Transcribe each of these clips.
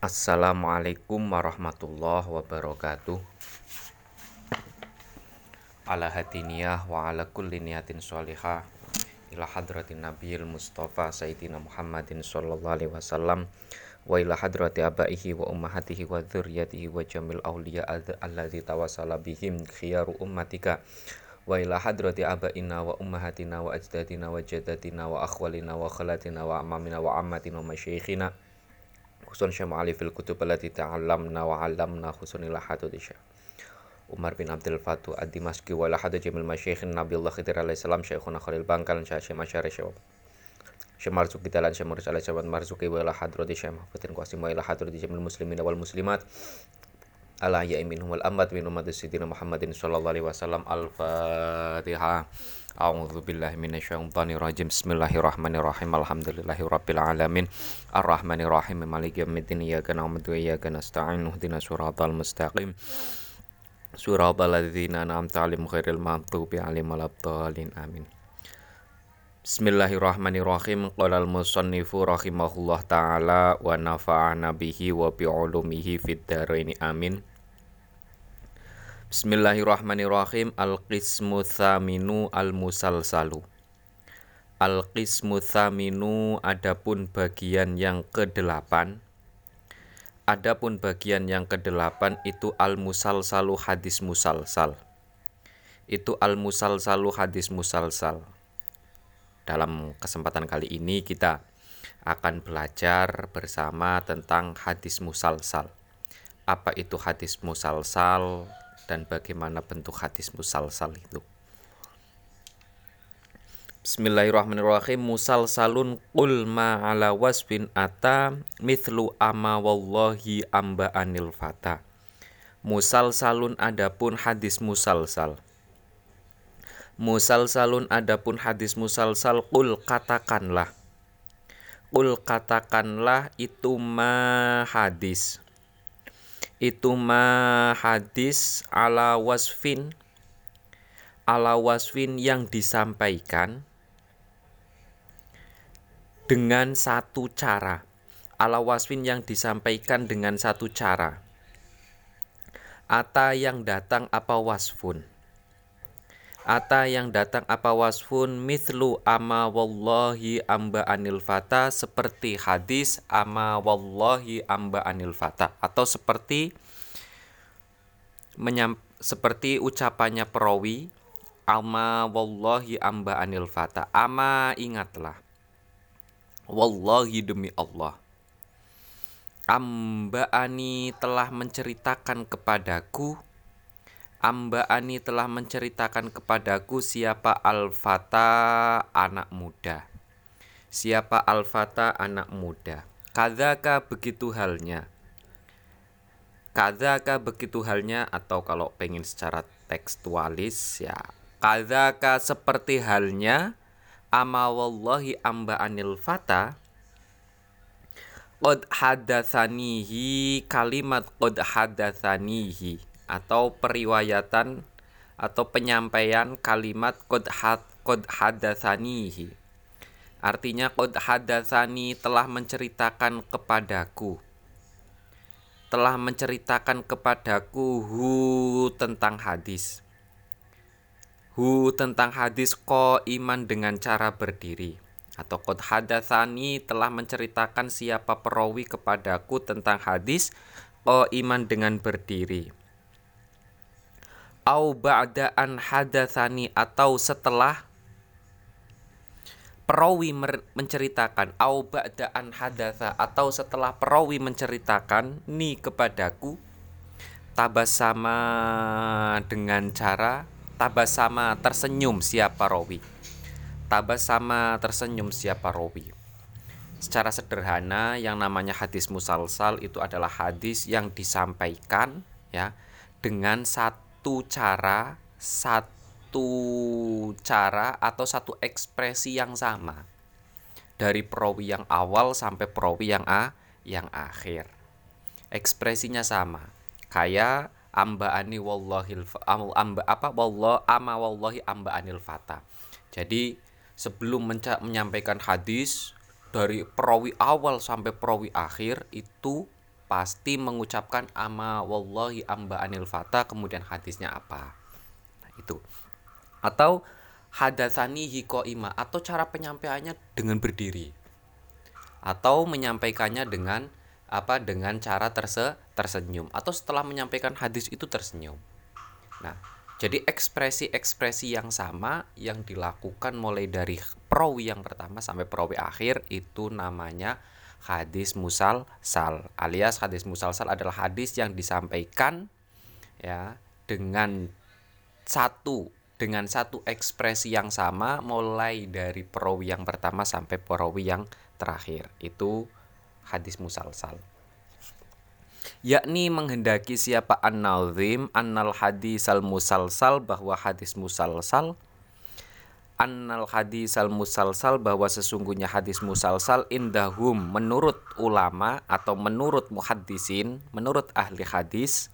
Assalamualaikum warahmatullahi wabarakatuh. Ala hadiniyah wa ala kulli niyatin sholihah Ila hadratin nabiyil mustafa sayyidina Muhammadin sallallahu alaihi wasallam. Wa ila hadrati abaihi wa ummahatihi wa dzurriyyatihi wa jamil awliya alladzi tawassala bihim khiyaru ummatika. Wa ila hadrati abaina wa ummahatina wa ajdadina wa jaddatina wa akhwalina wa khalatina wa amamina wa ammatina wa masyayikhina خصوصا شيخ علي في الكتب التي تعلمنا وعلمنا خصوصا إلى حدود الشيخ عمر بن عبد الفاتو الدمشقي وإلى حدود جميع المشايخ نبي الله خضر عليه السلام شيخنا خليل بانكال شيخ مشاري شباب شيخ مرزوقي دلال شيخ مرزوقي عليه السلام مرزوقي وإلى حضرة شيخ محفظ قاسم وإلى حضرة جميع المسلمين والمسلمات. Ala ya minhum wal amwat min ummati sayyidina Muhammadin sallallahu alaihi wasallam al-Fatihah A'udzu billahi minasyaitonir rajim. Bismillahirrahmanirrahim. Alhamdulillahirabbil alamin. Arrahmanir rahim. Maliki yaumiddin. Iyyaka na'budu wa iyyaka nasta'in. Ihdinas siratal mustaqim. Siratal ladzina an'amta 'alaihim ghairil maghdubi 'alaihim waladdallin. Amin. Bismillahirrahmanirrahim. Qala al-musannifu rahimahullah taala wa nafa'ana bihi wa bi 'ulumihi fid dharain. Amin. Bismillahirrahmanirrahim. Al-qismu thaminu al-musalsalu. Al-qismu thaminu adapun bagian yang kedelapan. Adapun bagian yang kedelapan itu al-musalsalu hadis musalsal. Itu al-musalsalu hadis musalsal. Dalam kesempatan kali ini kita akan belajar bersama tentang hadis musalsal. Apa itu hadis musalsal? Dan bagaimana bentuk hadis musalsal itu. Bismillahirrahmanirrahim. Musalsalun qul ma ala wasfin ata mithlu ama wallahi amba anil fata. Musalsalun adapun hadis musalsal. Musalsalun adapun hadis musalsal qul katakanlah. Qul katakanlah itu ma hadis itu ma hadis ala wasfin ala wasfin yang disampaikan dengan satu cara. Ala wasfin yang disampaikan dengan satu cara. Ata yang datang apa wasfun Ata yang datang apa wasfun mithlu ama wallahi amba anil fata seperti hadis ama wallahi amba anil fata. Atau seperti menyam, seperti ucapannya perawi ama wallahi amba anil fata. Ama ingatlah wallahi demi Allah amba ani telah menceritakan kepadaku Amba Ani telah menceritakan kepadaku siapa Al-Fata anak muda. Siapa Al-Fata anak muda. Kadzaka begitu halnya. Kadzaka begitu halnya atau kalau pengen secara tekstualis ya. Kadzaka seperti halnya ama wallahi amba anil fata qad hadatsanihi kalimat qad hadatsanihi atau periwayatan atau penyampaian kalimat qad had qad hadatsanihi. Artinya qad hadatsani telah menceritakan kepadaku. Telah menceritakan kepadaku hu tentang hadis. Hu tentang hadis ko iman dengan cara berdiri atau qad hadatsani telah menceritakan siapa perawi kepadaku tentang hadis ko iman dengan berdiri au ba'daan hadatsani atau setelah perawi menceritakan au ba'daan hadatsa atau setelah perawi menceritakan ni kepadaku tabasama dengan cara tabasama tersenyum siapa rawi. Tabasama tersenyum siapa rawi. Secara sederhana yang namanya hadis musalsal itu adalah hadis yang disampaikan ya dengan satu satu cara, satu cara atau satu ekspresi yang sama dari perawi yang awal sampai perawi yang a yang akhir. Ekspresinya sama. Kayak amba ani wallahil amba apa wallah ama wallahi amba anil fata. Jadi sebelum menyampaikan hadis dari perawi awal sampai perawi akhir itu pasti mengucapkan ama wallahi amba anil fata kemudian hadisnya apa? Nah, itu. Atau hadatsani hiko ima atau cara penyampaiannya dengan berdiri. Atau menyampaikannya dengan apa dengan cara terse tersenyum. Atau setelah menyampaikan hadis itu tersenyum. Nah, jadi ekspresi-ekspresi yang sama yang dilakukan mulai dari perawi yang pertama sampai perawi akhir itu namanya hadis musal sal alias hadis musal sal adalah hadis yang disampaikan ya dengan satu dengan satu ekspresi yang sama mulai dari perawi yang pertama sampai perawi yang terakhir. Itu hadis musalsal. Yakni menghendaki siapa an-nazim annal hadis al musalsal bahwa hadis musalsal annal hadis al musalsal bahwa sesungguhnya hadis musalsal indahum menurut ulama atau menurut muhaddisin menurut ahli hadis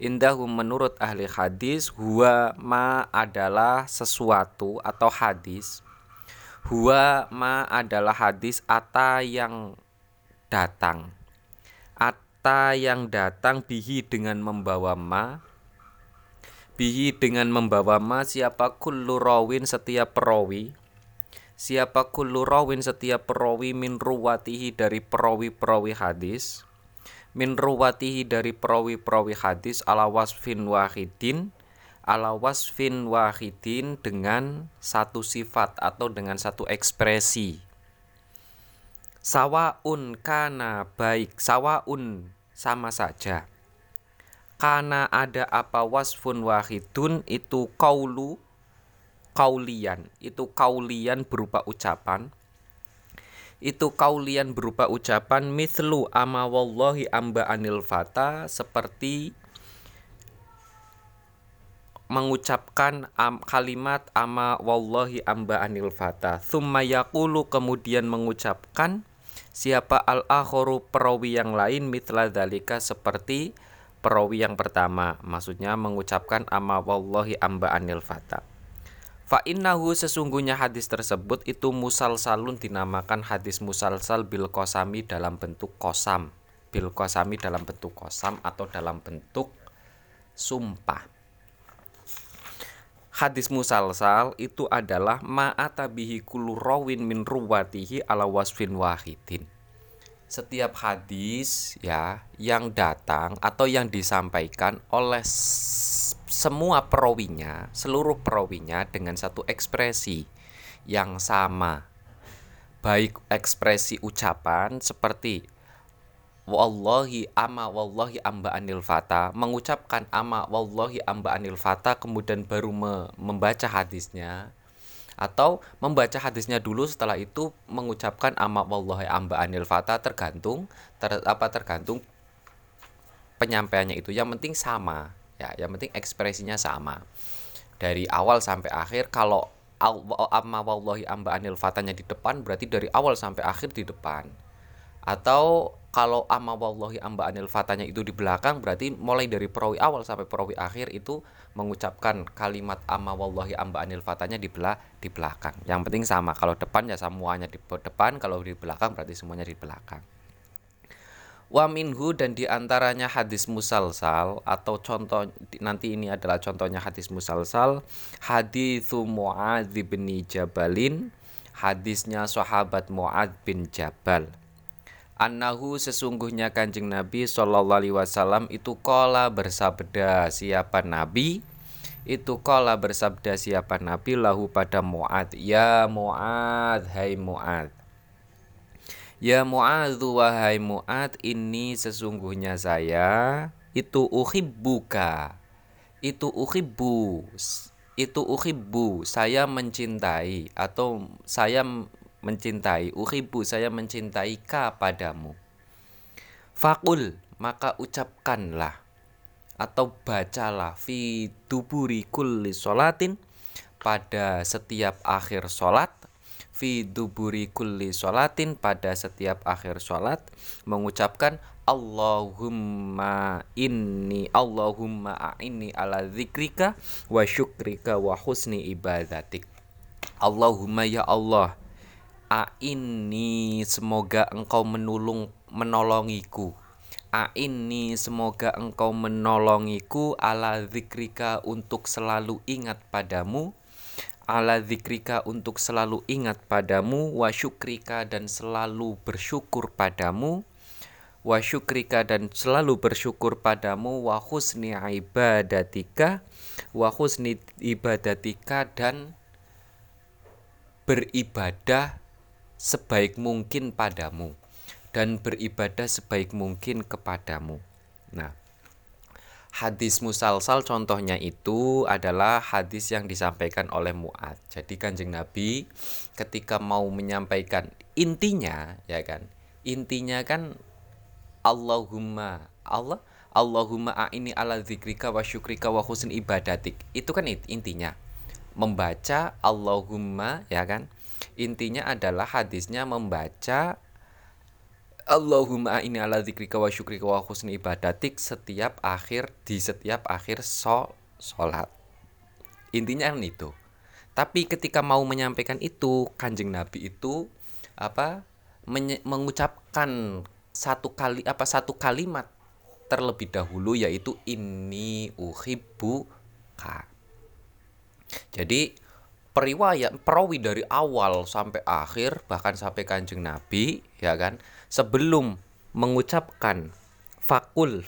indahum menurut ahli hadis huwa ma adalah sesuatu atau hadis Huwa ma adalah hadis ata yang datang. Ata yang datang bihi dengan membawa ma. Bihi dengan membawa ma siapa kullu rawin setiap perawi. Siapa kullu rawin setiap perawi min ruwatihi dari perawi-perawi hadis. Min ruwatihi dari perawi-perawi hadis ala wasfin wahidin ala wasfin wahidin dengan satu sifat atau dengan satu ekspresi. Sawaun kana baik, sawaun sama saja. Karena ada apa wasfun wahidun itu kaulu kaulian, itu kaulian berupa ucapan. Itu kaulian berupa ucapan mithlu ama wallahi amba anil fata seperti mengucapkan am, kalimat ama wallahi amba anil fata thumma yaqulu kemudian mengucapkan siapa al akhoru perawi yang lain mitla dalika seperti perawi yang pertama maksudnya mengucapkan ama wallahi amba anil fata Fa innahu sesungguhnya hadis tersebut itu musalsalun dinamakan hadis musalsal bil kosami dalam bentuk kosam bil kosami dalam bentuk kosam atau dalam bentuk sumpah. Hadis musalsal itu adalah ma'atabihi kullu rawin min ruwatihi ala wasfin wahidin. Setiap hadis ya yang datang atau yang disampaikan oleh semua perawinya, seluruh perawinya dengan satu ekspresi yang sama. Baik ekspresi ucapan seperti wallahi ama wallahi amba anil fata mengucapkan ama wallahi amba anil fata kemudian baru me membaca hadisnya atau membaca hadisnya dulu setelah itu mengucapkan ama wallahi amba anil fata tergantung ter, apa tergantung penyampaiannya itu. Yang penting sama ya. Yang penting ekspresinya sama. Dari awal sampai akhir kalau amma wallahi amba anil fatanya di depan berarti dari awal sampai akhir di depan atau kalau amma wallahi amba anil fatanya itu di belakang berarti mulai dari perawi awal sampai perawi akhir itu mengucapkan kalimat amma wallahi amba anil fatanya di belah di belakang. Yang penting sama. Kalau depan ya semuanya di depan, kalau di belakang berarti semuanya di belakang. Wa minhu dan di antaranya hadis musalsal atau contoh nanti ini adalah contohnya hadis musalsal hadis Muadz bin Jabalin hadisnya sahabat Muadz bin Jabal Annahu sesungguhnya kanjeng Nabi Shallallahu Alaihi Wasallam itu kola bersabda siapa Nabi? Itu kola bersabda siapa Nabi? Lahu pada Muad ya Muad hai Muad ya Muad wahai Muad ini sesungguhnya saya itu uhibbuka. Itu uhibbu itu uhibbu saya mencintai atau saya mencintai uhibbu saya mencintai ka padamu. Fakul maka ucapkanlah atau bacalah fi duburi kulli solatin pada setiap akhir solat fi duburi kulli solatin pada setiap akhir solat mengucapkan Allahumma inni Allahumma a'inni ala zikrika wa syukrika wa husni ibadatik. Allahumma ya Allah A ini semoga engkau menolong menolongiku. A ini semoga engkau menolongiku. Ala zikrika untuk selalu ingat padamu. Ala zikrika untuk selalu ingat padamu. Wa syukrika dan selalu bersyukur padamu. Wa syukrika dan selalu bersyukur padamu. Wa husni ibadatika. Wa husni ibadatika dan beribadah sebaik mungkin padamu dan beribadah sebaik mungkin kepadamu. Nah, hadis musalsal contohnya itu adalah hadis yang disampaikan oleh Mu'ad. Jadi Kanjeng Nabi ketika mau menyampaikan intinya ya kan. Intinya kan Allahumma Allah Allahumma a'ini ala zikrika wa syukrika wa husn ibadatik. Itu kan intinya. Membaca Allahumma ya kan. Intinya adalah hadisnya membaca Allahumma ini ala zikrika wa syukrika wa husni ibadatik setiap akhir di setiap akhir sol sholat. Intinya kan itu. Tapi ketika mau menyampaikan itu, kanjeng Nabi itu apa mengucapkan satu kali apa satu kalimat terlebih dahulu yaitu ini uhibbuka. Jadi periwayat perawi dari awal sampai akhir bahkan sampai kanjeng Nabi ya kan sebelum mengucapkan fakul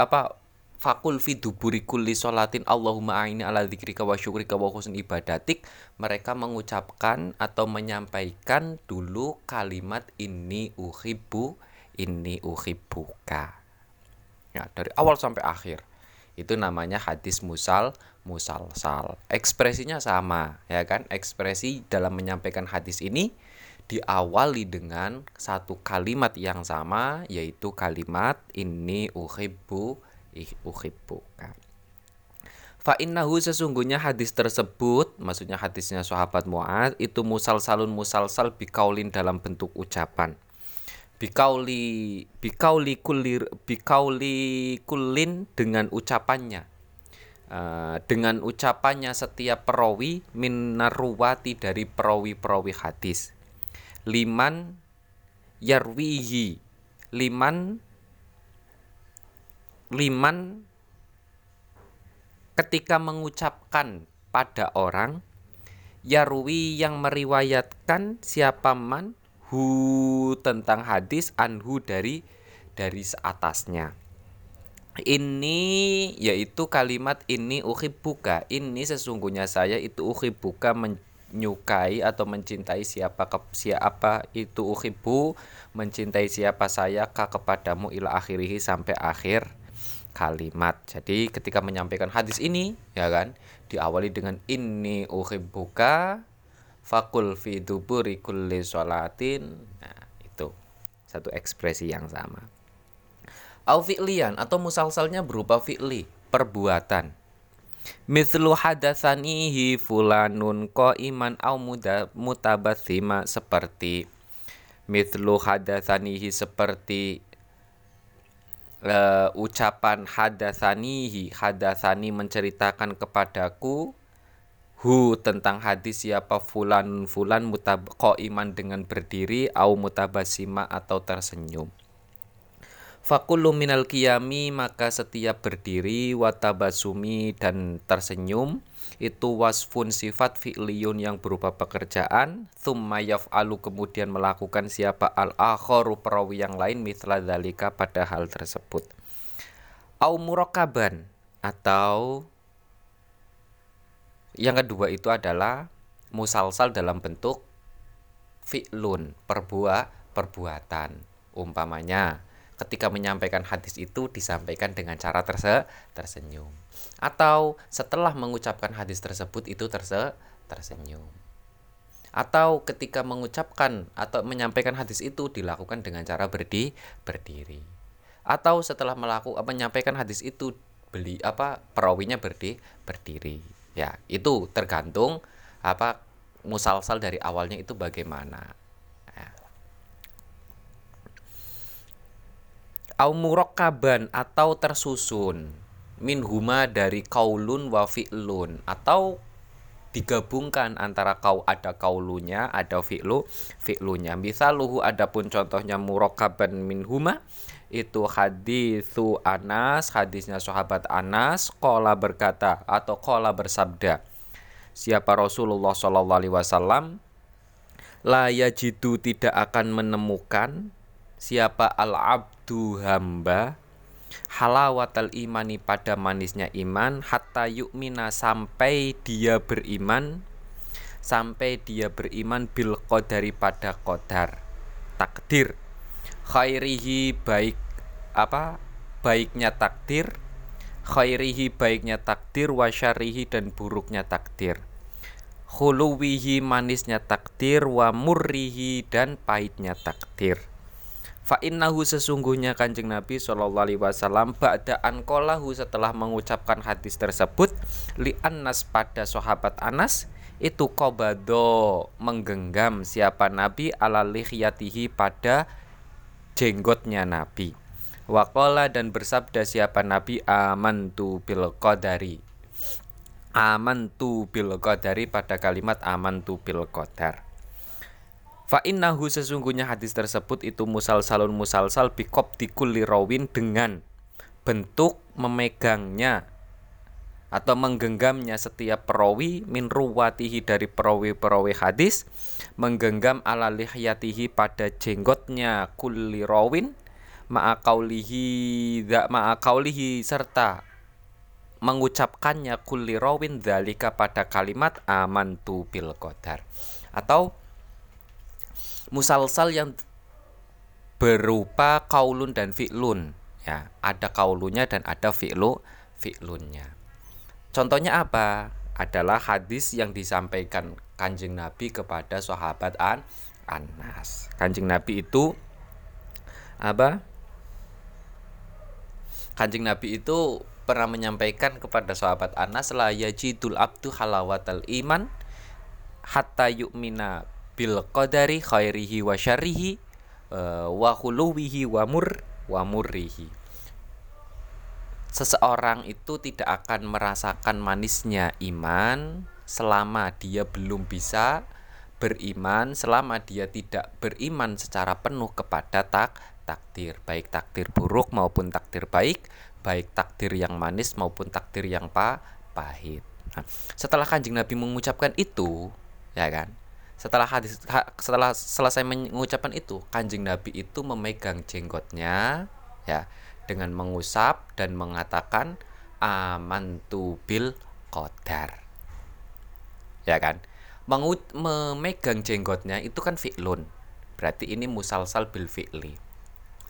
apa fakul fi duburi kulli sholatin Allahumma aini ala dzikrika wa syukrika wa husn ibadatik mereka mengucapkan atau menyampaikan dulu kalimat ini uhibbu ini uhibbuka. Ya dari awal sampai akhir itu namanya hadis musal musalsal. Ekspresinya sama ya kan? Ekspresi dalam menyampaikan hadis ini diawali dengan satu kalimat yang sama yaitu kalimat ini uhibbu ih uhibbu. Fa innahu sesungguhnya hadis tersebut maksudnya hadisnya sahabat Mu'ad itu musal salun musal sal bikaulin dalam bentuk ucapan bikauli bikauli kulir bikauli kulin dengan ucapannya. Uh, dengan ucapannya setiap perawi minaruwati dari perawi-perawi hadis. Liman yarwihi liman liman ketika mengucapkan pada orang yarwi yang meriwayatkan siapa man hu tentang hadis anhu dari dari seatasnya ini yaitu kalimat ini buka ini sesungguhnya saya itu buka men menyukai atau mencintai siapa ke, siapa itu uhibu mencintai siapa saya ka kepadamu ila akhirihi sampai akhir kalimat. Jadi ketika menyampaikan hadis ini ya kan diawali dengan ini uhibbuka fakul fi duburi kulli sholatin. Nah, itu satu ekspresi yang sama. Au fi'lian atau musalsalnya berupa fi'li, perbuatan. Mithlu hadatsanihi fulanun iman au muda mutabassima seperti mithlu hadatsanihi seperti uh, ucapan hadatsanihi hadatsani menceritakan kepadaku hu tentang hadis siapa fulan fulan mutab iman dengan berdiri au mutabasima atau tersenyum. Fakullu minal kiyami maka setiap berdiri watabasumi dan tersenyum itu wasfun sifat fi'liyun yang berupa pekerjaan thumma yaf'alu kemudian melakukan siapa al akharu perawi yang lain mithla dalika pada hal tersebut. Au murakaban atau yang kedua itu adalah musalsal dalam bentuk fi'lun perbuat perbuatan. Umpamanya ketika menyampaikan hadis itu disampaikan dengan cara terse tersenyum. Atau setelah mengucapkan hadis tersebut itu terse tersenyum. Atau ketika mengucapkan atau menyampaikan hadis itu dilakukan dengan cara berdi berdiri. Atau setelah melakukan menyampaikan hadis itu beli apa perawinya berdi berdiri ya itu tergantung apa musalsal dari awalnya itu bagaimana. Au murakkaban atau tersusun min huma dari kaulun wa fi'lun atau digabungkan antara kau ada kaulunya ada fi'lu fi'lunya. Misaluhu adapun contohnya murakkaban min huma itu hadithu Anas hadisnya sahabat Anas kola berkata atau kola bersabda siapa Rasulullah Shallallahu Alaihi Wasallam la yajidu tidak akan menemukan siapa al abdu hamba halawatal imani pada manisnya iman hatta yukmina sampai dia beriman sampai dia beriman bil qadari pada qadar. Takdir khairihi baik apa baiknya takdir khairihi baiknya takdir wasyarihi dan buruknya takdir. Khuluwihi manisnya takdir wa murrihi dan pahitnya takdir. Fa innahu sesungguhnya kanjeng Nabi Shallallahu alaihi wasallam ba'da anqalahu setelah mengucapkan hadis tersebut li Anas pada sahabat Anas itu kobado menggenggam siapa Nabi ala lihiyatihi pada jenggotnya Nabi. Wakola dan bersabda siapa Nabi? Amantu bil qadari. Aman tu bil qadari pada kalimat aman tu bil qadar. Fa innahu sesungguhnya hadis tersebut itu musal salun musalsal bikop dikulli rawin dengan bentuk memegangnya atau menggenggamnya setiap perawi min ruwatihi dari perawi-perawi hadis menggenggam ala lihyatihi pada jenggotnya kulli rawin ma'akaulihi ma'akaulihi serta mengucapkannya kulli rawin dalika pada kalimat amantu bil qadar. Atau musalsal yang berupa kaulun dan fi'lun. Ya ada kaulunya dan ada fi'lu fi'lunnya. Contohnya apa? Adalah hadis yang disampaikan kanjeng Nabi kepada sahabat An Anas. Kanjeng Nabi itu apa? Kanjeng Nabi itu pernah menyampaikan kepada sahabat Anas la yajidul abdu halawatal iman hatta yu'mina bil qadari khairihi wa syarrihi uh, wa khuluwihi wa mur wa murrihi. Seseorang itu tidak akan merasakan manisnya iman selama dia belum bisa beriman selama dia tidak beriman secara penuh kepada tak takdir baik takdir buruk maupun takdir baik baik takdir yang manis maupun takdir yang pa pahit. Nah, setelah kanjeng Nabi mengucapkan itu, ya kan? Setelah hadis setelah selesai mengucapkan itu, kanjeng Nabi itu memegang jenggotnya, ya, dengan mengusap dan mengatakan amantu bil qadar. Ya kan? Mengut memegang jenggotnya itu kan fi'lun. Berarti ini musalsal bil fi'li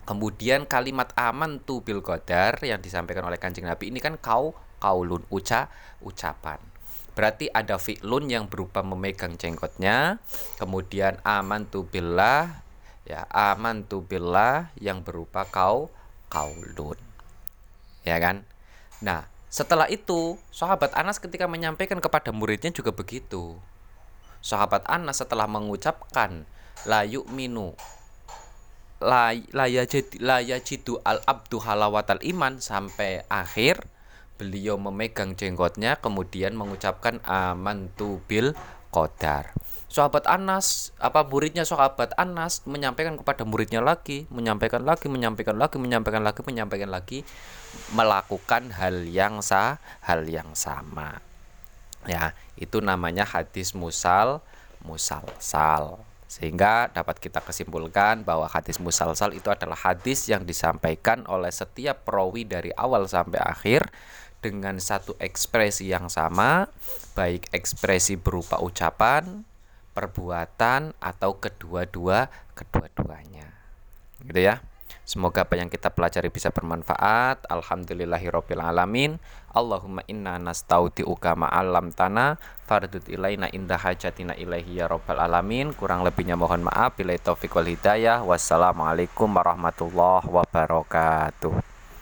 Kemudian kalimat aman tu bil qadar yang disampaikan oleh Kanjeng Nabi ini kan kau kaulun uca ucapan. Berarti ada fi'lun yang berupa memegang jenggotnya, kemudian aman tu billah ya aman tu billah yang berupa kau kaulun. Ya kan? Nah, setelah itu sahabat Anas ketika menyampaikan kepada muridnya juga begitu. Sahabat Anas setelah mengucapkan la yu'minu laya jitu al abdu halawatal iman sampai akhir beliau memegang jenggotnya kemudian mengucapkan aman tu bil qadar. Sahabat Anas, apa muridnya sahabat Anas menyampaikan kepada muridnya lagi, menyampaikan lagi, menyampaikan lagi, menyampaikan lagi, menyampaikan lagi melakukan hal yang sah, hal yang sama. Ya, itu namanya hadis musal musalsal. Sehingga dapat kita kesimpulkan bahwa hadis musalsal itu adalah hadis yang disampaikan oleh setiap perawi dari awal sampai akhir dengan satu ekspresi yang sama, baik ekspresi berupa ucapan, perbuatan atau kedua-dua kedua-duanya. Gitu ya. Semoga apa yang kita pelajari bisa bermanfaat. Alhamdulillahirabbil alamin. Allahumma inna nastaudiuka ma'alam tanah fardut ilaina indah hajatina ilaihi ya rabbal alamin. Kurang lebihnya mohon maaf. Bila taufiq wal hidayah. Wassalamualaikum warahmatullahi wabarakatuh.